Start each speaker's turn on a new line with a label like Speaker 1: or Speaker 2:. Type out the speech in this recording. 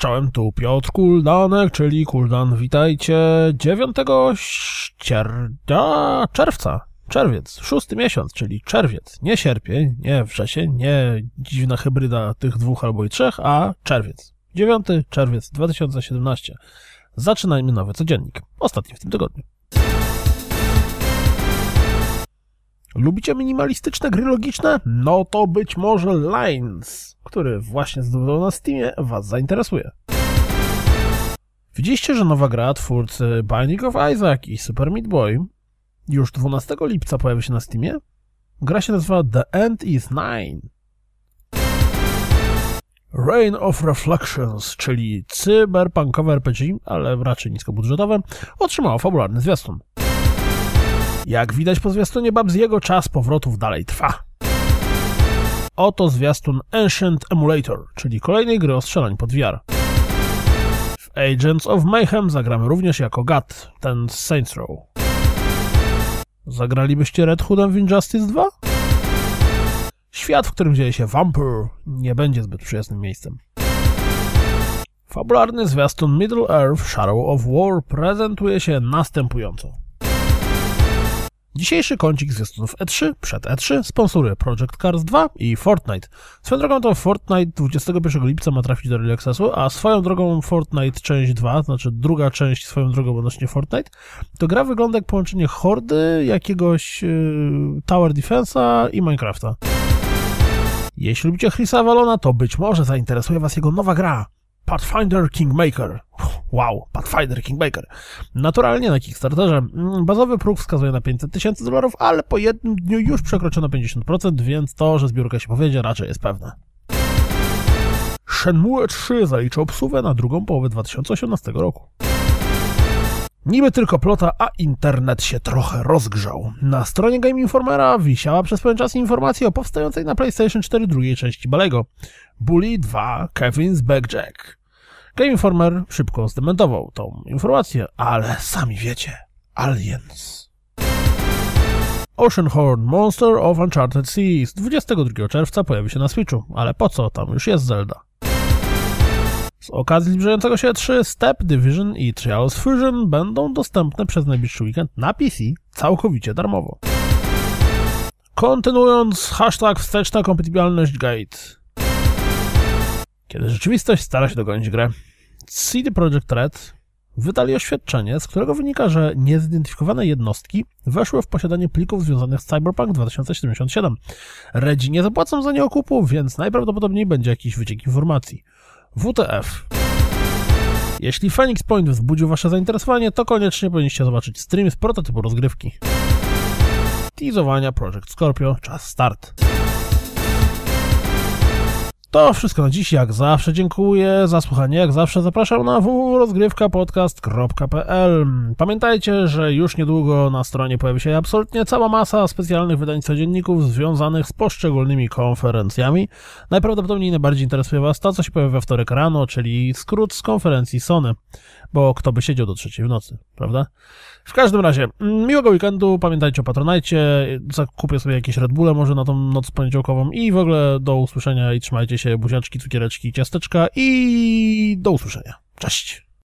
Speaker 1: czołem, tu Piotr Kuldanek, czyli Kuldan. Witajcie 9 ścierda, czerwca. Czerwiec, szósty miesiąc, czyli czerwiec. Nie sierpień, nie wrzesień, nie dziwna hybryda tych dwóch albo i trzech, a czerwiec. 9 czerwiec 2017. Zaczynajmy nowy codziennik. Ostatni w tym tygodniu. Lubicie minimalistyczne gry logiczne? No to być może Lines, który właśnie zdobył na Steamie, Was zainteresuje. Widzieliście, że nowa gra twórcy Binding of Isaac i Super Meat Boy już 12 lipca pojawi się na Steamie? Gra się nazywa The End is Nine. Reign of Reflections, czyli cyberpunkowe RPG, ale raczej niskobudżetowe, otrzymało fabularny zwiastun. Jak widać po zwiastunie Babziego, czas powrotów dalej trwa. Oto zwiastun Ancient Emulator, czyli kolejnej gry o strzelań pod VR. Agents of Mayhem zagramy również jako Gat, ten z Saints Row. Zagralibyście Red Hoodem w Injustice 2? Świat, w którym dzieje się Vampire, nie będzie zbyt przyjaznym miejscem. Fabularny zwiastun Middle Earth Shadow of War prezentuje się następująco. Dzisiejszy kącik zwiastunów E3 przed E3 sponsoruje Project Cars 2 i Fortnite. Swoją drogą to Fortnite 21 lipca ma trafić do Early a swoją drogą Fortnite część 2, znaczy druga część swoją drogą odnośnie Fortnite, to gra wygląda jak połączenie Hordy, jakiegoś yy, Tower Defense'a i Minecrafta. Jeśli lubicie Chrisa Avalona, to być może zainteresuje Was jego nowa gra Pathfinder Kingmaker. Wow, Pathfinder Kingmaker. Naturalnie na Kickstarterze mm, bazowy próg wskazuje na 500 tysięcy dolarów, ale po jednym dniu już przekroczono 50%, więc to, że zbiórka się powiedzie, raczej jest pewne. Shenmue 3 zaliczył obsługę na drugą połowę 2018 roku. Niby tylko plota, a internet się trochę rozgrzał. Na stronie Game Informera wisiała przez pewien czas informacja o powstającej na PlayStation 4 drugiej części Balego. Bully 2 Kevin's Backjack. Game Informer szybko zdementował tą informację, ale sami wiecie, aliens. Oceanhorn Monster of Uncharted Seas 22 czerwca pojawi się na Switchu, ale po co, tam już jest Zelda. Z okazji zbliżającego się 3 Step Division i Trials Fusion będą dostępne przez najbliższy weekend na PC całkowicie darmowo. Kontynuując, hashtag wsteczna kompatybilność gate. Kiedy rzeczywistość stara się dogonić grę, CD Projekt Red wydali oświadczenie, z którego wynika, że niezidentyfikowane jednostki weszły w posiadanie plików związanych z Cyberpunk 2077. Redzi nie zapłacą za nie okupu, więc najprawdopodobniej będzie jakiś wyciek informacji. WTF. Jeśli Phoenix Point wzbudził wasze zainteresowanie, to koniecznie powinniście zobaczyć stream z prototypu rozgrywki. Teasowania Project Scorpio, czas start. To wszystko na dziś, jak zawsze dziękuję za słuchanie, jak zawsze zapraszam na www.rozgrywkapodcast.pl Pamiętajcie, że już niedługo na stronie pojawi się absolutnie cała masa specjalnych wydań codzienników związanych z poszczególnymi konferencjami. Najprawdopodobniej najbardziej interesuje Was to, co się pojawia we wtorek rano, czyli skrót z konferencji Sony, bo kto by siedział do trzeciej w nocy, prawda? W każdym razie, miłego weekendu, pamiętajcie o Patronajcie, zakupię sobie jakieś Red Bulle może na tą noc poniedziałkową i w ogóle do usłyszenia i trzymajcie się, buziaczki, cukiereczki, ciasteczka i do usłyszenia. Cześć!